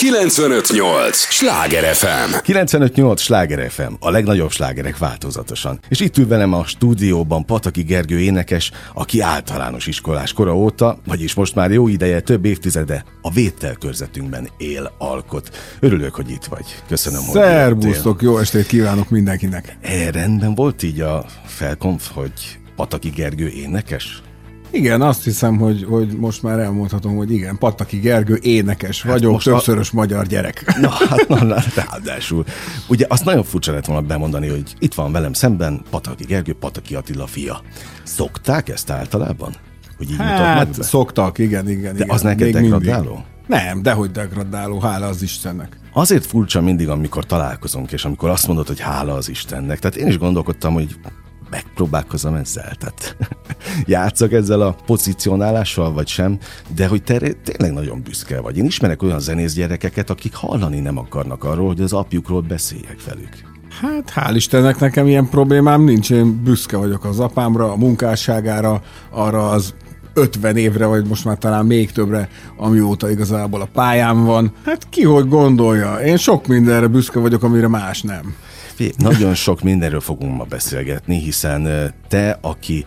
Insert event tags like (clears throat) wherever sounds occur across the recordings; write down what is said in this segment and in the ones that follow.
958! Sláger FM! 958! Sláger FM, a legnagyobb slágerek változatosan. És itt ül velem a stúdióban Pataki Gergő énekes, aki általános iskolás kora óta, vagyis most már jó ideje, több évtizede a vételkörzetünkben él, alkot. Örülök, hogy itt vagy. Köszönöm, hogy Szerbusztok, jó estét kívánok mindenkinek. E, rendben volt így a felkonf, hogy Pataki Gergő énekes? Igen, azt hiszem, hogy, hogy most már elmondhatom, hogy igen, Pataki Gergő énekes hát vagyok, többszörös a... magyar gyerek. Na, hát na, na, ráadásul. Ugye azt nagyon furcsa lett volna bemondani, hogy itt van velem szemben Pataki Gergő, Pataki Attila fia. Szokták ezt általában? Hogy így hát, szoktak, igen, igen. De igen. az neked degradáló? Nem, dehogy degradáló, hála az Istennek. Azért furcsa mindig, amikor találkozunk, és amikor azt mondod, hogy hála az Istennek. Tehát én is gondolkodtam, hogy megpróbálkozom ezzel, tehát (laughs) játszok ezzel a pozícionálással, vagy sem, de hogy te tényleg nagyon büszke vagy. Én ismerek olyan zenész gyerekeket, akik hallani nem akarnak arról, hogy az apjukról beszéljek velük. Hát hál' Istennek nekem ilyen problémám nincs, én büszke vagyok az apámra, a munkásságára, arra az 50 évre, vagy most már talán még többre, amióta igazából a pályám van. Hát ki hogy gondolja. Én sok mindenre büszke vagyok, amire más nem. Nagyon sok mindenről fogunk ma beszélgetni, hiszen te, aki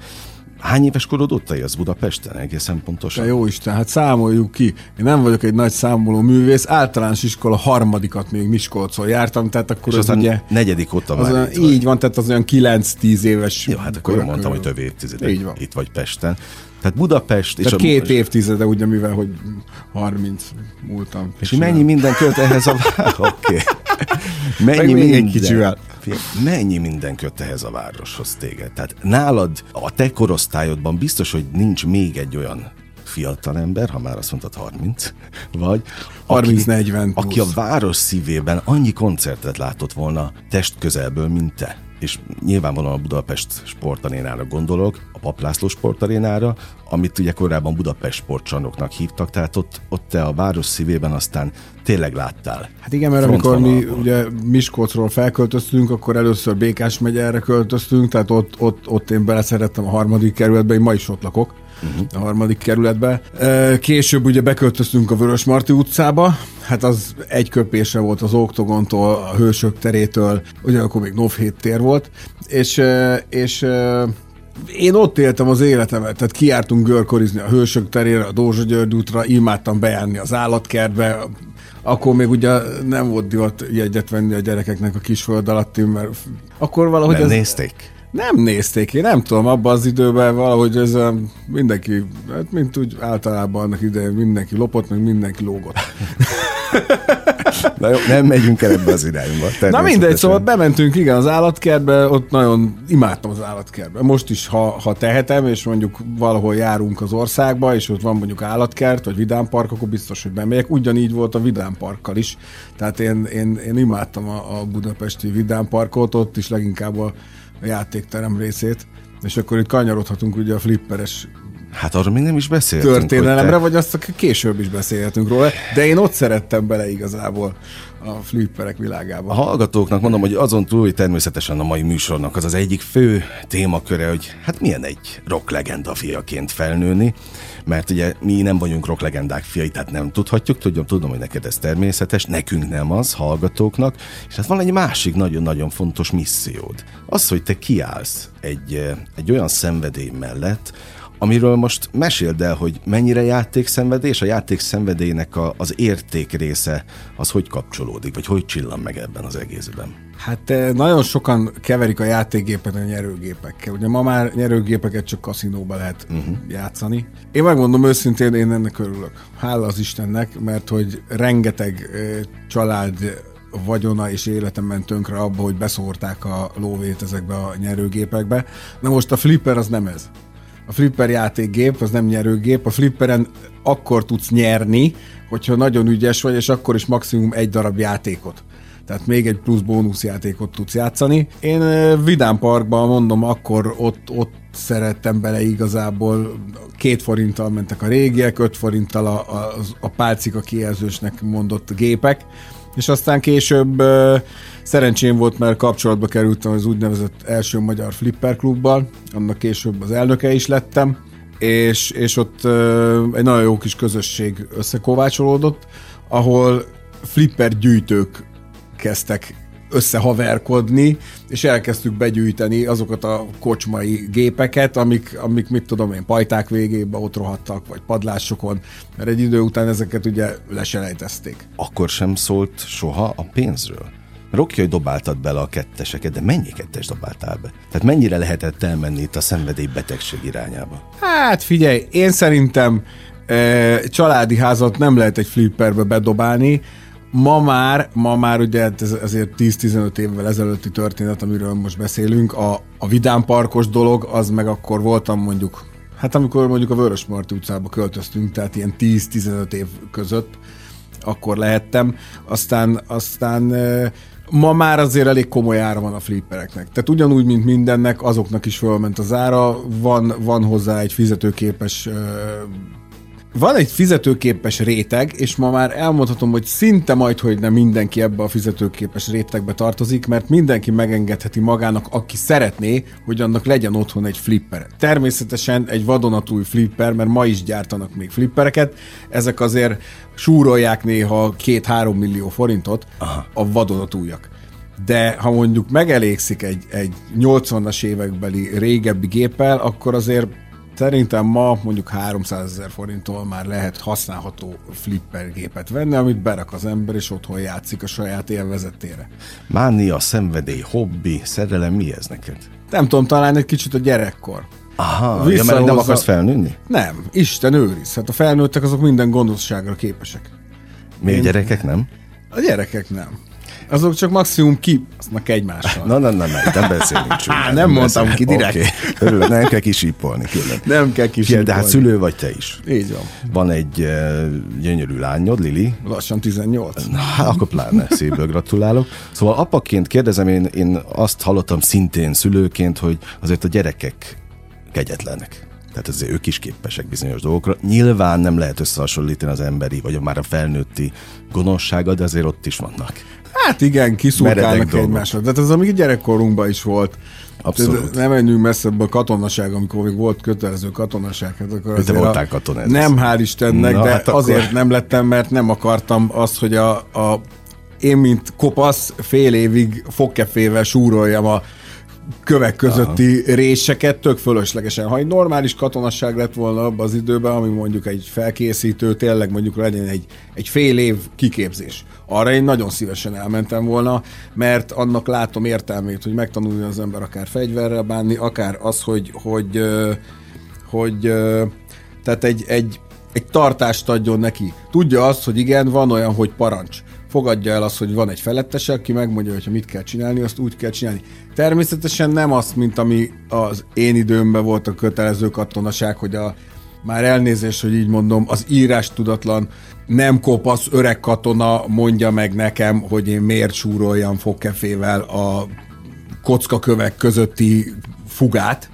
Hány éves korod ott az Budapesten egészen pontosan? De jó Isten, hát számoljuk ki. Én nem vagyok egy nagy számoló művész, általános iskola harmadikat még Miskolcon jártam, tehát akkor És az ugye... negyedik ott az olyan, Így van, tehát az olyan 9-10 éves. Jó, hát akkor mondtam, hogy több évtizedek így van. itt vagy Pesten. Tehát Budapest... Tehát és két a... évtizede, ugye, mivel, hogy 30 múltam. És mennyi minden költ ehhez a... (laughs) Oké. Okay. Mennyi minden... kicsivel. Mennyi minden köt ehhez a városhoz téged? Tehát nálad, a te korosztályodban biztos, hogy nincs még egy olyan fiatal ember, ha már azt mondtad 30, vagy 30-40 aki, aki a város szívében annyi koncertet látott volna test közelből, mint te és nyilvánvalóan a Budapest sportarénára gondolok, Paplászló sportarénára, amit ugye korábban Budapest sportcsarnoknak hívtak, tehát ott, ott te a város szívében aztán tényleg láttál. Hát igen, mert amikor mi ugye Miskolcról felköltöztünk, akkor először Békás megyerre költöztünk, tehát ott, ott, ott én beleszerettem a harmadik kerületbe, én ma is ott lakok uh-huh. a harmadik kerületbe. Később ugye beköltöztünk a Vörös Marti utcába, hát az egy köpésre volt az Oktogontól, a Hősök terétől, ugyanakkor még Novhét tér volt, és, és én ott éltem az életemet, tehát kiártunk görkorizni a Hősök terére, a Dózsa György útra, imádtam bejárni az állatkertbe, akkor még ugye nem volt divat jegyet venni a gyerekeknek a kisföld alatti, mert akkor valahogy... Nem ez... nézték? Nem nézték, én nem tudom, abban az időben valahogy ez mindenki, hát mint úgy általában annak idején mindenki lopott, meg mindenki lógott. (laughs) Na jó, nem megyünk el ebbe az irányba. Na mindegy, szóval bementünk igen az állatkertbe, ott nagyon imádtam az állatkertbe. Most is, ha, ha tehetem, és mondjuk valahol járunk az országba, és ott van mondjuk állatkert, vagy vidámpark, akkor biztos, hogy bemegyek. Ugyanígy volt a vidámparkkal is. Tehát én, én, én imádtam a, a budapesti vidámparkot, ott is leginkább a a játékterem részét, és akkor itt kanyarodhatunk ugye a flipperes Hát arról még nem is beszéltünk. Történelemre, te... vagy azt később is beszélhetünk róla, de én ott szerettem bele igazából a flipperek világába. A hallgatóknak mondom, hogy azon túl, hogy természetesen a mai műsornak az az egyik fő témaköre, hogy hát milyen egy rock legenda fiaként felnőni, mert ugye mi nem vagyunk rock legendák fiai, tehát nem tudhatjuk, tudom, tudom, hogy neked ez természetes, nekünk nem az, hallgatóknak, és hát van egy másik nagyon-nagyon fontos missziód. Az, hogy te kiállsz egy, egy olyan szenvedély mellett, amiről most meséld el, hogy mennyire játékszenvedély, és a játékszenvedélynek a, az érték része az hogy kapcsolódik, vagy hogy csillan meg ebben az egészben? Hát eh, nagyon sokan keverik a játékgépet a nyerőgépekkel. Ugye ma már nyerőgépeket csak kaszinóba lehet uh-huh. játszani. Én megmondom őszintén, én ennek örülök. Hála az Istennek, mert hogy rengeteg eh, család vagyona és életem ment tönkre abba, hogy beszórták a lóvét ezekbe a nyerőgépekbe. Na most a flipper az nem ez. A flipper játékgép az nem nyerőgép, a flipperen akkor tudsz nyerni, hogyha nagyon ügyes vagy, és akkor is maximum egy darab játékot. Tehát még egy plusz bónuszjátékot tudsz játszani. Én Vidám Parkban mondom, akkor ott, ott szerettem bele igazából. Két forinttal mentek a régiek, öt forinttal a, a, a pálcika kijelzősnek mondott gépek és aztán később szerencsém volt, mert kapcsolatba kerültem az úgynevezett első magyar flipper klubbal, annak később az elnöke is lettem, és, és ott egy nagyon jó kis közösség összekovácsolódott, ahol flipper gyűjtők kezdtek összehaverkodni, és elkezdtük begyűjteni azokat a kocsmai gépeket, amik, amik mit tudom én, pajták végébe ott rohadtak, vagy padlásokon, mert egy idő után ezeket ugye leselejtezték. Akkor sem szólt soha a pénzről? Rocky, hogy dobáltad bele a ketteseket, de mennyi kettes dobáltál be? Tehát mennyire lehetett elmenni itt a szenvedélybetegség irányába? Hát figyelj, én szerintem e, családi házat nem lehet egy flipperbe bedobálni, Ma már, ma már ugye hát ez azért 10-15 évvel ezelőtti történet, amiről most beszélünk, a, a Vidám Parkos dolog, az meg akkor voltam mondjuk, hát amikor mondjuk a Vörös Marti utcába költöztünk, tehát ilyen 10-15 év között, akkor lehettem. Aztán, aztán ma már azért elég komoly ára van a flippereknek. Tehát ugyanúgy, mint mindennek, azoknak is fölment az ára, van, van hozzá egy fizetőképes van egy fizetőképes réteg, és ma már elmondhatom, hogy szinte majd, hogy nem mindenki ebbe a fizetőképes rétegbe tartozik, mert mindenki megengedheti magának, aki szeretné, hogy annak legyen otthon egy flipper. Természetesen egy vadonatúj flipper, mert ma is gyártanak még flippereket, ezek azért súrolják néha két-három millió forintot Aha. a vadonatújak de ha mondjuk megelégszik egy, egy 80-as évekbeli régebbi géppel, akkor azért Szerintem ma mondjuk 300 ezer forinttól már lehet használható flipper gépet venni, amit berak az ember, és otthon játszik a saját élvezetére. Mánia, szenvedély, hobbi, szerelem, mi ez neked? Nem tudom, talán egy kicsit a gyerekkor. Aha, ja, mert nem akarsz felnőni? Nem, Isten őriz. Hát a felnőttek azok minden gondosságra képesek. Még Én... gyerekek nem? A gyerekek nem. Azok csak maximum kibasznak egymással. Na, na, na, na, nem beszélünk (laughs) csúnyán. nem, nem mondtam beszélünk. ki direkt. Okay. Örülök, nem kell kisípolni. Külön. Nem kell kisípolni. De hát szülő vagy te is. Így van. Van egy uh, gyönyörű lányod, Lili. Lassan 18. Na, akkor pláne szépből gratulálok. Szóval apaként kérdezem, én, én azt hallottam szintén szülőként, hogy azért a gyerekek kegyetlenek. Tehát azért ők is képesek bizonyos dolgokra. Nyilván nem lehet összehasonlítani az emberi, vagy már a felnőtti gonoszsága, de azért ott is vannak. Hát igen, kiszurkálnak egymásra. Tehát ez amíg gyerekkorunkban is volt. Abszolút. Nem menjünk messzebb a katonaság, amikor még volt kötelező katonaság. Hát akkor Te voltál katona. Nem, hál' Istennek, Na, de hát azért akkor... nem lettem, mert nem akartam azt, hogy a, a én, mint kopasz, fél évig fogkefével súroljam a kövek közötti Aha. réseket tök fölöslegesen. Ha egy normális katonasság lett volna abban az időben, ami mondjuk egy felkészítő, tényleg mondjuk legyen egy, egy fél év kiképzés. Arra én nagyon szívesen elmentem volna, mert annak látom értelmét, hogy megtanulja az ember akár fegyverrel bánni, akár az, hogy, hogy, hogy, hogy tehát egy, egy, egy tartást adjon neki. Tudja azt, hogy igen, van olyan, hogy parancs fogadja el azt, hogy van egy felettese, aki megmondja, hogy mit kell csinálni, azt úgy kell csinálni. Természetesen nem azt, mint ami az én időmben volt a kötelező katonaság, hogy a már elnézés, hogy így mondom, az írás tudatlan, nem kopasz öreg katona mondja meg nekem, hogy én miért súroljam fogkefével a kockakövek közötti fugát,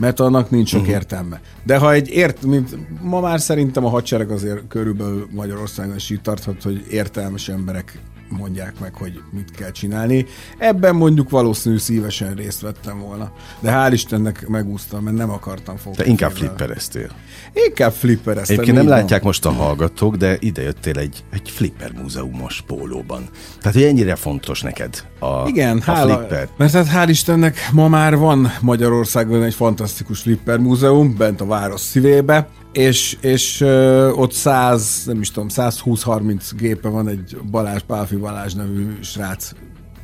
mert annak nincs sok uh-huh. értelme. De ha egy ért, mint ma már szerintem a hadsereg azért körülbelül Magyarországon is így tarthat, hogy értelmes emberek mondják meg, hogy mit kell csinálni. Ebben mondjuk valószínű szívesen részt vettem volna. De hál' Istennek megúsztam, mert nem akartam fogni. De inkább flippereztél. Inkább flippereztem. Egyébként nem látják most a hallgatók, de ide jöttél egy, egy flipper múzeumos pólóban. Tehát, hogy ennyire fontos neked a, Igen, a hála, flipper. Mert hát hál' Istennek ma már van Magyarországon egy fantasztikus flipper múzeum, bent a város szívébe, és, és uh, ott 100, nem is tudom, 120-30 gépe van egy Balázs, Pálfi Balázs nevű srác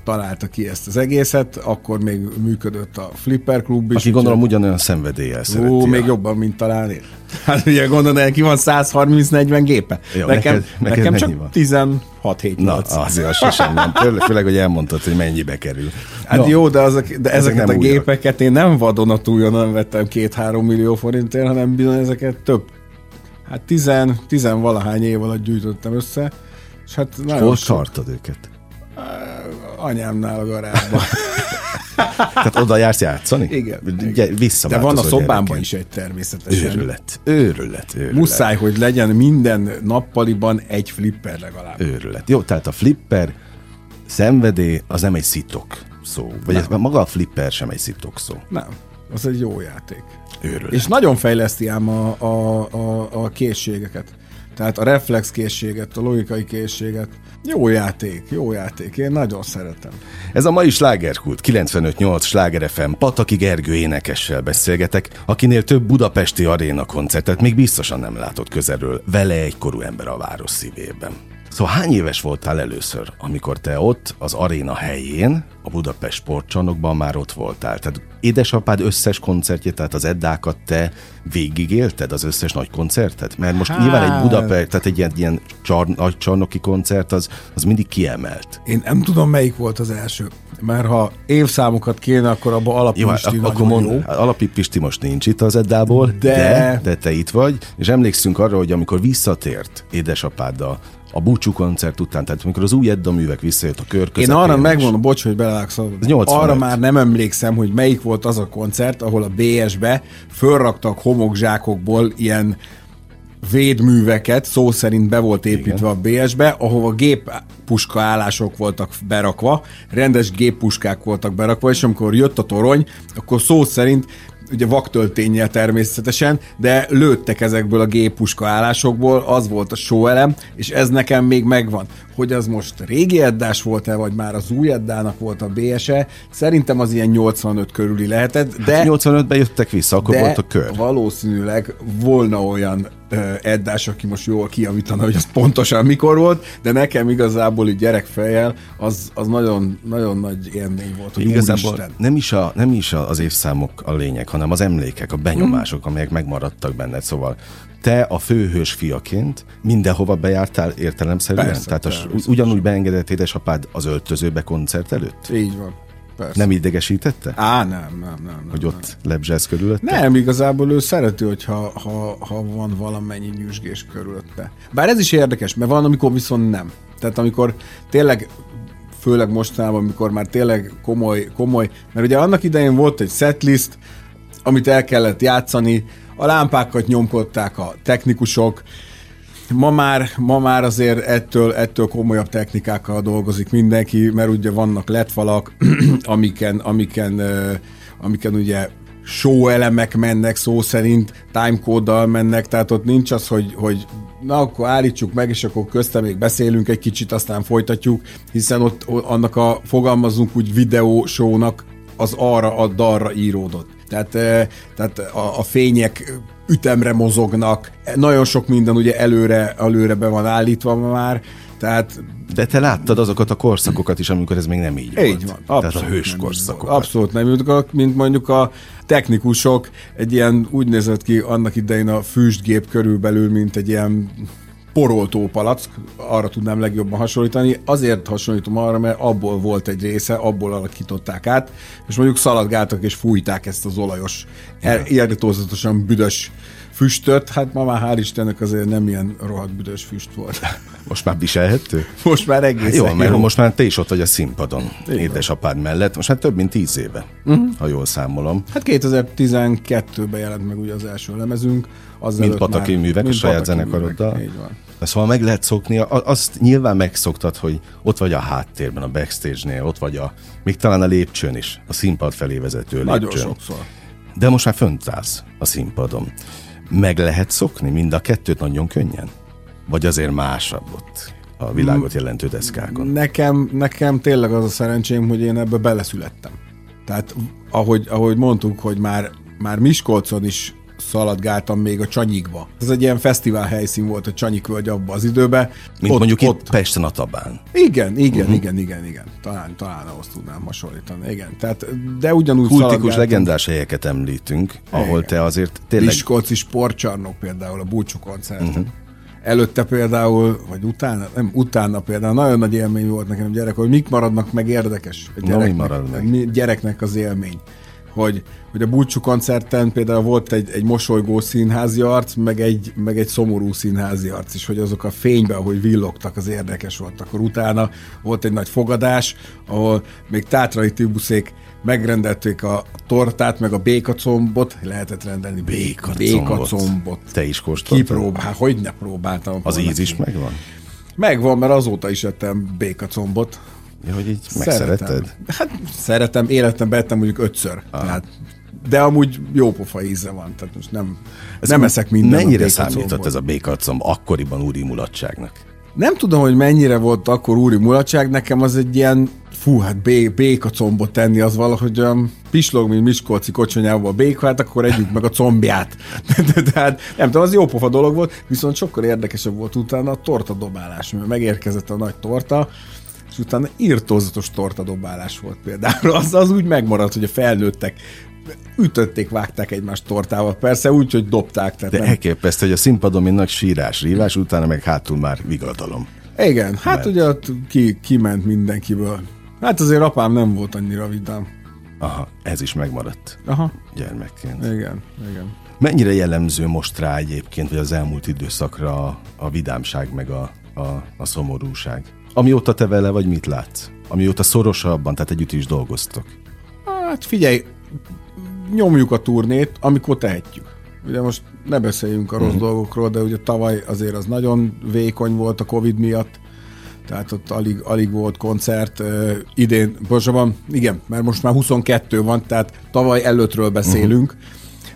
találta ki ezt az egészet, akkor még működött a Flipper Klub is. Aki gondolom ugyanolyan szenvedéllyel szereti. Ó, még jobban, mint talán én. Hát ugye gondolom, neki van 130-40 gépe. Jó, nekem neked, neked nekem csak van? 16 7 Na, azért az sosem nem. Főleg, hogy elmondtad, hogy mennyibe kerül. Hát no, jó, de, azok, de ezeket ezek a gépeket újak. én nem vadonatújon nem vettem 2-3 millió forintért, hanem bizony ezeket több Hát tizen, tizen valahány év alatt gyűjtöttem össze, és hát és hol tartod őket? Anyámnál a garázsban. (laughs) Tehát oda jársz játszani? Igen. Ugye, vissza De van a szobámban is egy természetesen. Őrület, őrület, őrület. Muszáj, hogy legyen minden nappaliban egy flipper legalább. Őrület. Jó, tehát a flipper szenvedély az nem egy szitok szó. Vagy nem. maga a flipper sem egy szitok szó. Nem. Az egy jó játék. Őrület. És nagyon fejleszti ám a, a, a, a készségeket. Tehát a reflexkészséget, a logikai készséget. Jó játék, jó játék. Én nagyon szeretem. Ez a mai slágerkult 95.8 Sláger FM Pataki Gergő énekessel beszélgetek, akinél több budapesti aréna koncertet még biztosan nem látott közelről. Vele egy korú ember a város szívében. Szóval hány éves voltál először, amikor te ott, az aréna helyén, a Budapest sportcsarnokban már ott voltál? Tehát édesapád összes koncertjét, tehát az Eddákat te végigélted, az összes nagy koncertet? Mert most hát... nyilván egy Budapest, tehát egy ilyen, ilyen csar, nagy csarnoki koncert, az, az mindig kiemelt. Én nem tudom, melyik volt az első. Mert ha évszámokat kéne, akkor abban Alapisti jó, akkor mond, jó. Alapisti most nincs itt az Eddából, de... de... de te itt vagy, és emlékszünk arra, hogy amikor visszatért édesapáddal a búcsú koncert után, tehát amikor az új Edda művek visszajött a kör Én arra megmondom, bocs, hogy belelákszom. Arra már nem emlékszem, hogy melyik volt az a koncert, ahol a BS-be fölraktak homokzsákokból ilyen védműveket, szó szerint be volt építve Igen. a BS-be, ahova géppuska állások voltak berakva, rendes géppuskák voltak berakva, és amikor jött a torony, akkor szó szerint ugye vaktöltényel természetesen, de lőttek ezekből a géppuska állásokból, az volt a elem, és ez nekem még megvan. Hogy az most régi eddás volt-e, vagy már az új eddának volt a BSE, szerintem az ilyen 85 körüli lehetett, de... Hát 85-ben jöttek vissza, akkor volt a kör. valószínűleg volna olyan Eddás, aki most jól kijavítana, hogy az pontosan mikor volt, de nekem igazából így gyerekfejjel az, az nagyon, nagyon nagy élmény volt. Hogy igazából nem is, a, nem is az évszámok a lényeg, hanem az emlékek, a benyomások, amelyek megmaradtak benned. Szóval te a főhős fiaként mindenhova bejártál értelemszerűen? Persze, Tehát az, ugyanúgy beengedett édesapád az öltözőbe koncert előtt? Így van. Persze. Nem idegesítette? Á, nem, nem, nem. nem hogy ott nem. lebzselsz körülötte? Nem, igazából ő szereti, hogyha ha, ha van valamennyi nyüzsgés körülötte. Bár ez is érdekes, mert van, amikor viszont nem. Tehát amikor tényleg főleg mostanában, amikor már tényleg komoly, komoly, mert ugye annak idején volt egy setlist, amit el kellett játszani, a lámpákat nyomkodták a technikusok, Ma már, ma már azért ettől, ettől komolyabb technikákkal dolgozik mindenki, mert ugye vannak letfalak, (clears throat) amiken, amiken, amiken ugye show elemek mennek szó szerint, timecode mennek, tehát ott nincs az, hogy, hogy na akkor állítsuk meg, és akkor köztem még beszélünk egy kicsit, aztán folytatjuk, hiszen ott annak a fogalmazunk úgy videó shownak az arra a darra íródott. Tehát, tehát a, a fények ütemre mozognak, nagyon sok minden ugye előre, előre be van állítva már, tehát de te láttad azokat a korszakokat is, amikor ez még nem így, így volt. Van, Tehát a hős korszakokat. Abszolút nem. Mint mondjuk a technikusok, egy ilyen úgy nézett ki annak idején a füstgép körülbelül, mint egy ilyen poroltó palack, arra tudnám legjobban hasonlítani. Azért hasonlítom arra, mert abból volt egy része, abból alakították át, és mondjuk szaladgáltak és fújták ezt az olajos, irritózatosan büdös füstöt, hát ma már hál' Istennek azért nem ilyen rohadt büdös füst volt. (laughs) Most már viselhető? Most már egész. Jó, mert jó. most már te is ott vagy a színpadon, Igen. édesapád mellett. Most már több mint tíz éve, uh-huh. ha jól számolom. Hát 2012-ben jelent meg ugye az első lemezünk. Az mint Pataki már, művek, mint a saját zenekaroddal. Így van. De szóval meg lehet szokni, azt nyilván megszoktad, hogy ott vagy a háttérben, a backstage-nél, ott vagy a, még talán a lépcsőn is, a színpad felé vezető lépcsőn. Nagyon sokszor. De most már fönt állsz a színpadon. Meg lehet szokni mind a kettőt nagyon könnyen? Vagy azért másabb ott a világot jelentő deszkákon? Nekem, nekem tényleg az a szerencsém, hogy én ebbe beleszülettem. Tehát ahogy, ahogy mondtuk, hogy már, már Miskolcon is szaladgáltam még a Csanyikba. Ez egy ilyen fesztivál helyszín volt a Csanyik völgy abban az időben. Mint ott, mondjuk ott... itt Pesten a Tabán. Igen, igen, uh-huh. igen, igen, igen. Talán, talán ahhoz tudnám hasonlítani. Igen, tehát, de ugyanúgy Kultikus, legendás helyeket említünk, ahol igen. te azért tényleg... Miskolci sportcsarnok például, a búcsú koncert. Uh-huh. Előtte például, vagy utána, nem, utána például nagyon nagy élmény volt nekem gyerek, hogy mik maradnak meg érdekes a gyereknek, no, marad meg? gyereknek az élmény hogy, hogy a búcsú koncerten például volt egy, egy mosolygó színházi arc, meg egy, meg egy szomorú színházi arc is, hogy azok a fényben, ahogy villogtak, az érdekes volt. Akkor utána volt egy nagy fogadás, ahol még Tátrai Tibuszék megrendelték a tortát, meg a békacombot, lehetett rendelni békacombot. békacombot. Te is kóstoltad? Kipróbál, hogy ne próbáltam. Az íz is megvan? Megvan, mert azóta is ettem békacombot. Hogy így megszereted? Hát szeretem, életemben ettem mondjuk ötször. Aha. Tehát de amúgy jó pofa íze van, tehát most nem, ez nem eszek minden Mennyire számított ez a békacomb akkoriban úri mulatságnak? Nem tudom, hogy mennyire volt akkor úri mulatság, nekem az egy ilyen, fú, hát bé, béka combot tenni, az valahogy olyan pislog, mint Miskolci kocsonyával a béka, hát akkor együtt meg a combját. (laughs) Tehát nem tudom, az jó pofa dolog volt, viszont sokkal érdekesebb volt utána a tortadobálás, mert megérkezett a nagy torta, és utána írtózatos tortadobálás volt például. Az, az úgy megmaradt, hogy a felnőttek ütötték, vágták egymást tortával. Persze úgy, hogy dobták. Tehát De nem... elképesztő, hogy a színpadon nagy sírás, rívás, utána meg hátul már vigadalom. Igen, hát Mert... ugye ott ki, kiment mindenkiből. Hát azért apám nem volt annyira vidám. Aha, ez is megmaradt. Aha. Gyermekként. Igen, igen. Mennyire jellemző most rá egyébként, vagy az elmúlt időszakra a, a vidámság, meg a, a, a szomorúság? Amióta te vele vagy, mit látsz? Amióta szorosabban, tehát együtt is dolgoztok. Hát figyelj, nyomjuk a turnét, amikor tehetjük. Ugye most ne beszéljünk a rossz uh-huh. dolgokról, de ugye tavaly azért az nagyon vékony volt a Covid miatt, tehát ott alig, alig volt koncert. Uh, idén, pontosabban, igen, mert most már 22 van, tehát tavaly előttről beszélünk.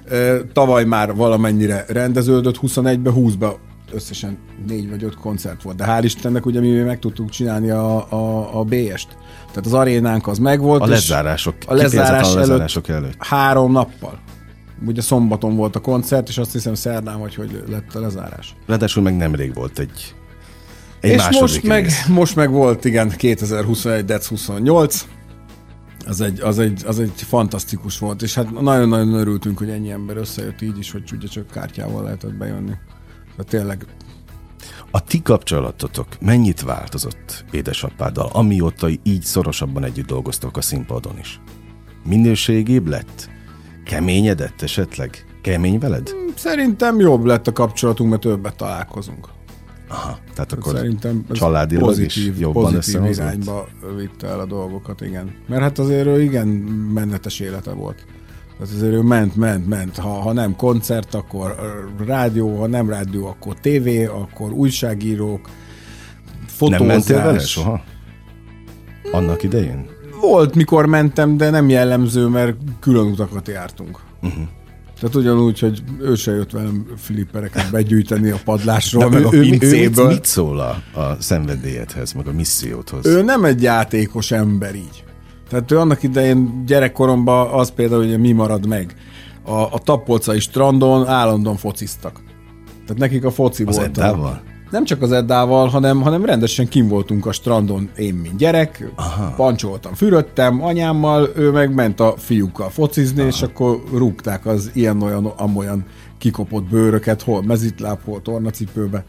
Uh-huh. Uh, tavaly már valamennyire rendeződött, 21-be, 20-be összesen négy vagy öt koncert volt, de hál' Istennek ugye mi meg tudtuk csinálni a, a, a BS-t. Tehát az arénánk az megvolt. A lezárások, a lezárás, a lezárások előtt, előtt. Három nappal. Ugye szombaton volt a koncert, és azt hiszem szerdán vagy, hogy lett a lezárás. Ráadásul meg nemrég volt egy, egy és most meg, most meg volt, igen, 2021. dec 28, az egy, az, egy, az egy fantasztikus volt, és hát nagyon-nagyon örültünk, hogy ennyi ember összejött így is, hogy ugye csak kártyával lehetett bejönni. Tehát tényleg a ti kapcsolatotok mennyit változott édesapáddal, amióta így szorosabban együtt dolgoztok a színpadon is? Minőségébb lett? Keményedett esetleg? Kemény veled? Hmm, szerintem jobb lett a kapcsolatunk, mert többet találkozunk. Aha, tehát akkor Szerintem családilag pozitív, is jobban pozitív irányba vitte el a dolgokat, igen. Mert hát azért ő igen mennetes élete volt. Tehát azért ő ment, ment, ment. Ha, ha nem koncert, akkor rádió, ha nem rádió, akkor tévé, akkor újságírók, fotózás. Nem mentél vele soha? Annak idején? Volt, mikor mentem, de nem jellemző, mert külön utakat jártunk. Uh-huh. Tehát ugyanúgy, hogy ő se jött velem flippereket (laughs) begyűjteni a padlásról, meg a ő, pincéből. Ő mit, mit szól a, a szenvedélyedhez, meg a misszióthoz? Ő nem egy játékos ember így. Tehát ő annak idején gyerekkoromban az például, hogy mi marad meg. A, a tapolcai strandon állandóan fociztak. Tehát nekik a foci az volt. Eddával? Nem csak az Eddával, hanem, hanem rendesen kim voltunk a strandon, én mint gyerek, Aha. pancsoltam, fürödtem anyámmal, ő meg ment a fiúkkal focizni, Aha. és akkor rúgták az ilyen-olyan, amolyan kikopott bőröket, hol mezitláb, hol tornacipőbe.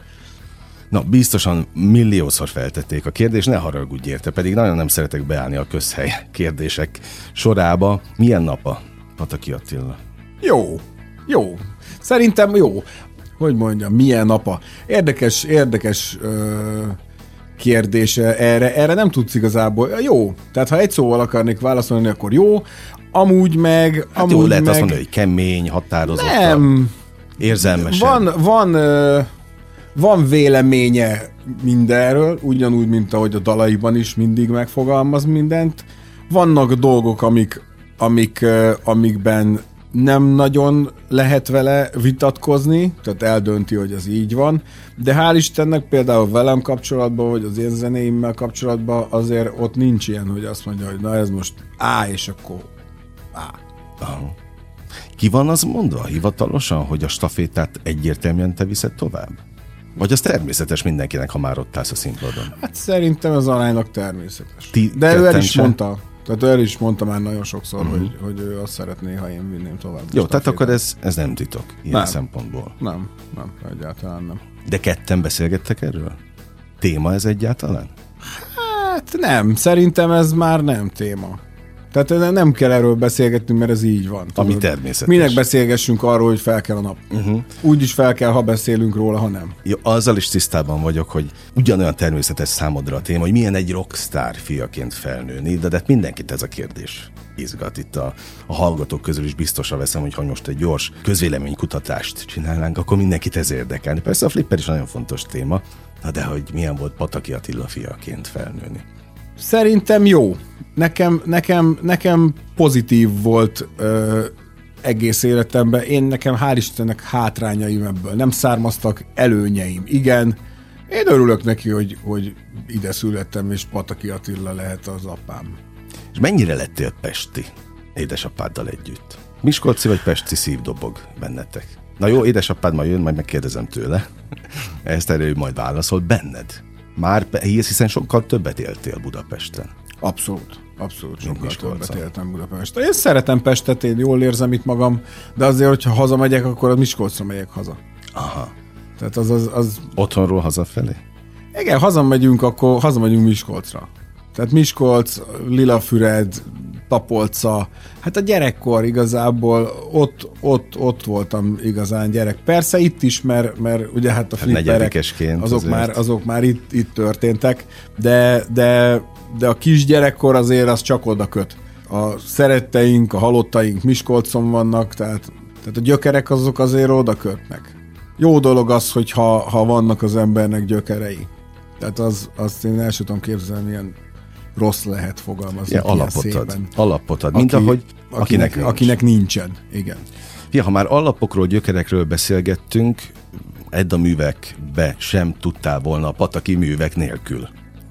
Na, biztosan milliószor feltették a kérdést, ne haragudj érte, pedig nagyon nem szeretek beállni a közhely kérdések sorába. Milyen nap a Pataki Attila? Jó, jó. Szerintem jó. Hogy mondjam, milyen napa? Érdekes, érdekes ö, kérdése erre. Erre nem tudsz igazából. Jó. Tehát ha egy szóval akarnék válaszolni, akkor jó. Amúgy meg... Hát amúgy jó, lehet meg... azt mondani, hogy kemény, határozott. Nem. Érzelmesen. Van, van ö, van véleménye mindenről, ugyanúgy, mint ahogy a dalaiban is mindig megfogalmaz mindent. Vannak dolgok, amik, amik, amikben nem nagyon lehet vele vitatkozni, tehát eldönti, hogy ez így van, de hál' Istennek például velem kapcsolatban, vagy az én zenéimmel kapcsolatban azért ott nincs ilyen, hogy azt mondja, hogy na ez most A, és akkor A. Aha. Ki van az mondva hivatalosan, hogy a stafétát egyértelműen te viszed tovább? Vagy az természetes mindenkinek, ha már ott állsz a színpadon? Hát szerintem az aránylag természetes. Ti De ő el is sem? mondta, tehát ő el is mondta már nagyon sokszor, uh-huh. hogy, hogy ő azt szeretné, ha én vinném tovább. Jó, tehát akkor ez, ez nem titok ilyen nem. szempontból. Nem, nem, egyáltalán nem. De ketten beszélgettek erről? Téma ez egyáltalán? Hát nem, szerintem ez már nem téma. Tehát nem kell erről beszélgetni, mert ez így van. Tudod? Ami természetes. Minek beszélgessünk arról, hogy fel kell a nap. Uh-huh. Úgy is fel kell, ha beszélünk róla, ha nem. Jó, azzal is tisztában vagyok, hogy ugyanolyan természetes számodra a téma, hogy milyen egy rockstar fiaként felnőni, de, de hát mindenkit ez a kérdés izgat. Itt a, a hallgatók közül is biztosra veszem, hogy ha most egy gyors közvéleménykutatást csinálnánk, akkor mindenkit ez érdekelni. Persze a flipper is nagyon fontos téma, na de hogy milyen volt Pataki Attila fiaként felnőni. Szerintem jó. Nekem, nekem, nekem pozitív volt ö, egész életemben. Én nekem hál' Istennek hátrányaim ebből nem származtak, előnyeim igen. Én örülök neki, hogy, hogy ide születtem, és Pataki Attila lehet az apám. És mennyire lettél Pesti édesapáddal együtt? Miskolci vagy Pesti szív dobog bennetek? Na jó, édesapád majd jön, majd megkérdezem tőle. Ezt erre ő majd válaszol. Benned? Már, hiszen sokkal többet éltél Budapesten. Abszolút. Abszolút sokkal többet éltem Budapesten. Én szeretem Pestet, én jól érzem itt magam, de azért, hogyha hazamegyek, akkor a Miskolcra megyek haza. Aha. Tehát az, az, az... Otthonról hazafelé? Igen, hazamegyünk, akkor hazamegyünk Miskolcra. Tehát Miskolc, Lilafüred, Tapolca, hát a gyerekkor igazából ott, ott, ott voltam igazán gyerek. Persze itt is, mert, mert ugye hát a hát flipperek, azok azért. már, azok már itt, itt történtek, de, de, de a kisgyerekkor azért az csak oda köt. A szeretteink, a halottaink Miskolcon vannak, tehát, tehát a gyökerek azok azért oda kötnek. Jó dolog az, hogy ha, ha vannak az embernek gyökerei. Tehát az, azt én el sem tudom képzelni, milyen rossz lehet fogalmazni. Ja, alapot ad. Alapot ad. Mint Aki, ahogy akinek, akinek, akinek nincsen. Igen. Ja, ha már alapokról, gyökerekről beszélgettünk, Edda művekbe sem tudtál volna a pataki művek nélkül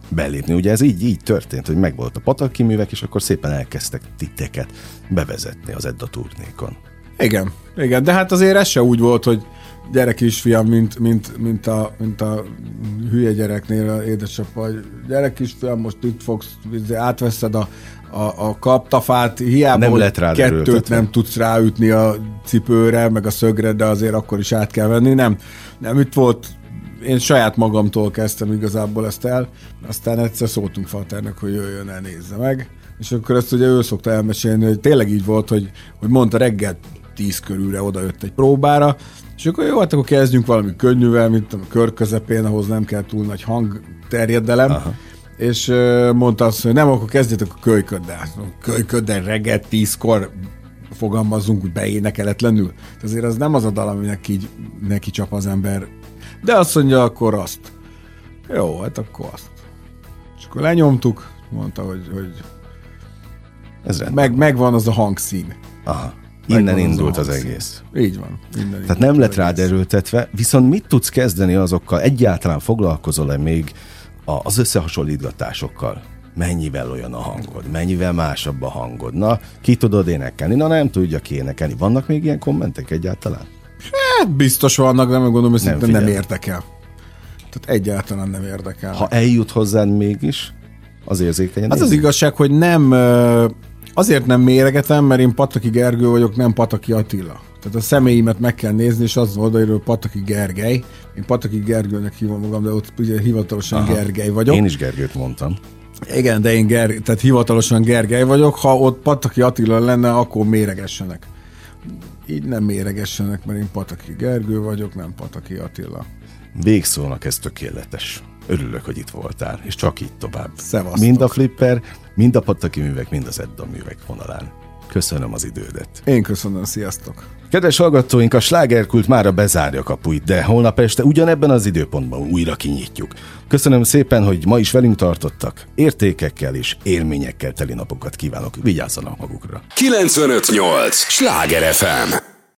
belépni. Ugye ez így, így történt, hogy megvolt a pataki művek, és akkor szépen elkezdtek titeket bevezetni az Edda turnékon. Igen, igen, de hát azért ez se úgy volt, hogy gyerek kisfiam, mint, mint, mint, a, mint a hülye gyereknél a édesapa, hogy gyerek kisfiam, most itt fogsz, izé, átveszed a, a, a kaptafát, hiába, nem lehet rá kettőt erőltetve. nem tudsz ráütni a cipőre, meg a szögre, de azért akkor is át kell venni. Nem, nem itt volt, én saját magamtól kezdtem igazából ezt el, aztán egyszer szóltunk Faternek, hogy jöjjön el, nézze meg, és akkor ezt ugye ő szokta elmesélni, hogy tényleg így volt, hogy, hogy mondta reggel tíz körülre odajött egy próbára, és akkor jó, hát akkor kezdjünk valami könnyűvel, mint a kör közepén, ahhoz nem kell túl nagy hang terjedelem. Aha. És uh, mondta azt, hogy nem, akkor kezdjetek a kölyköddel. Kölyköddel reggel tízkor fogalmazunk úgy beénekeletlenül. Azért az nem az a dal, aminek így neki csap az ember. De azt mondja, akkor azt. Jó, hát akkor azt. És akkor lenyomtuk, mondta, hogy, hogy Ez meg, megvan az a hangszín. Aha. Innen indult az, az egész. Így van. Innen Tehát nem lett rád erőltetve, viszont mit tudsz kezdeni azokkal? Egyáltalán foglalkozol-e még az összehasonlítgatásokkal? Mennyivel olyan a hangod? Mennyivel másabb a hangod? Na, ki tudod énekelni? Na, nem tudja ki énekelni. Vannak még ilyen kommentek egyáltalán? Hát biztos vannak, de meg gondolom, hogy nem, nem érdekel. Tehát egyáltalán nem érdekel. Ha eljut hozzád mégis, az érzékenyen. Az az igazság, hogy nem Azért nem méregetem, mert én Pataki Gergő vagyok, nem Pataki Attila. Tehát a személyimet meg kell nézni, és az oldalról Pataki Gergely. Én Pataki Gergőnek hívom magam, de ott ugye hivatalosan Aha. Gergely vagyok. Én is Gergőt mondtam. Igen, de én Ger- tehát hivatalosan Gergely vagyok. Ha ott Pataki Attila lenne, akkor méregessenek. Így nem méregessenek, mert én Pataki Gergő vagyok, nem Pataki Attila. Végszónak ez tökéletes. Örülök, hogy itt voltál, és csak így tovább. Szevasztok. Mind a Flipper, mind a Pattaki művek, mind az Edda művek vonalán. Köszönöm az idődet. Én köszönöm, sziasztok! Kedves hallgatóink, a slágerkult mára bezárja kapuit, de holnap este ugyanebben az időpontban újra kinyitjuk. Köszönöm szépen, hogy ma is velünk tartottak. Értékekkel és élményekkel teli napokat kívánok. Vigyázzanak magukra. 958! Sláger FM!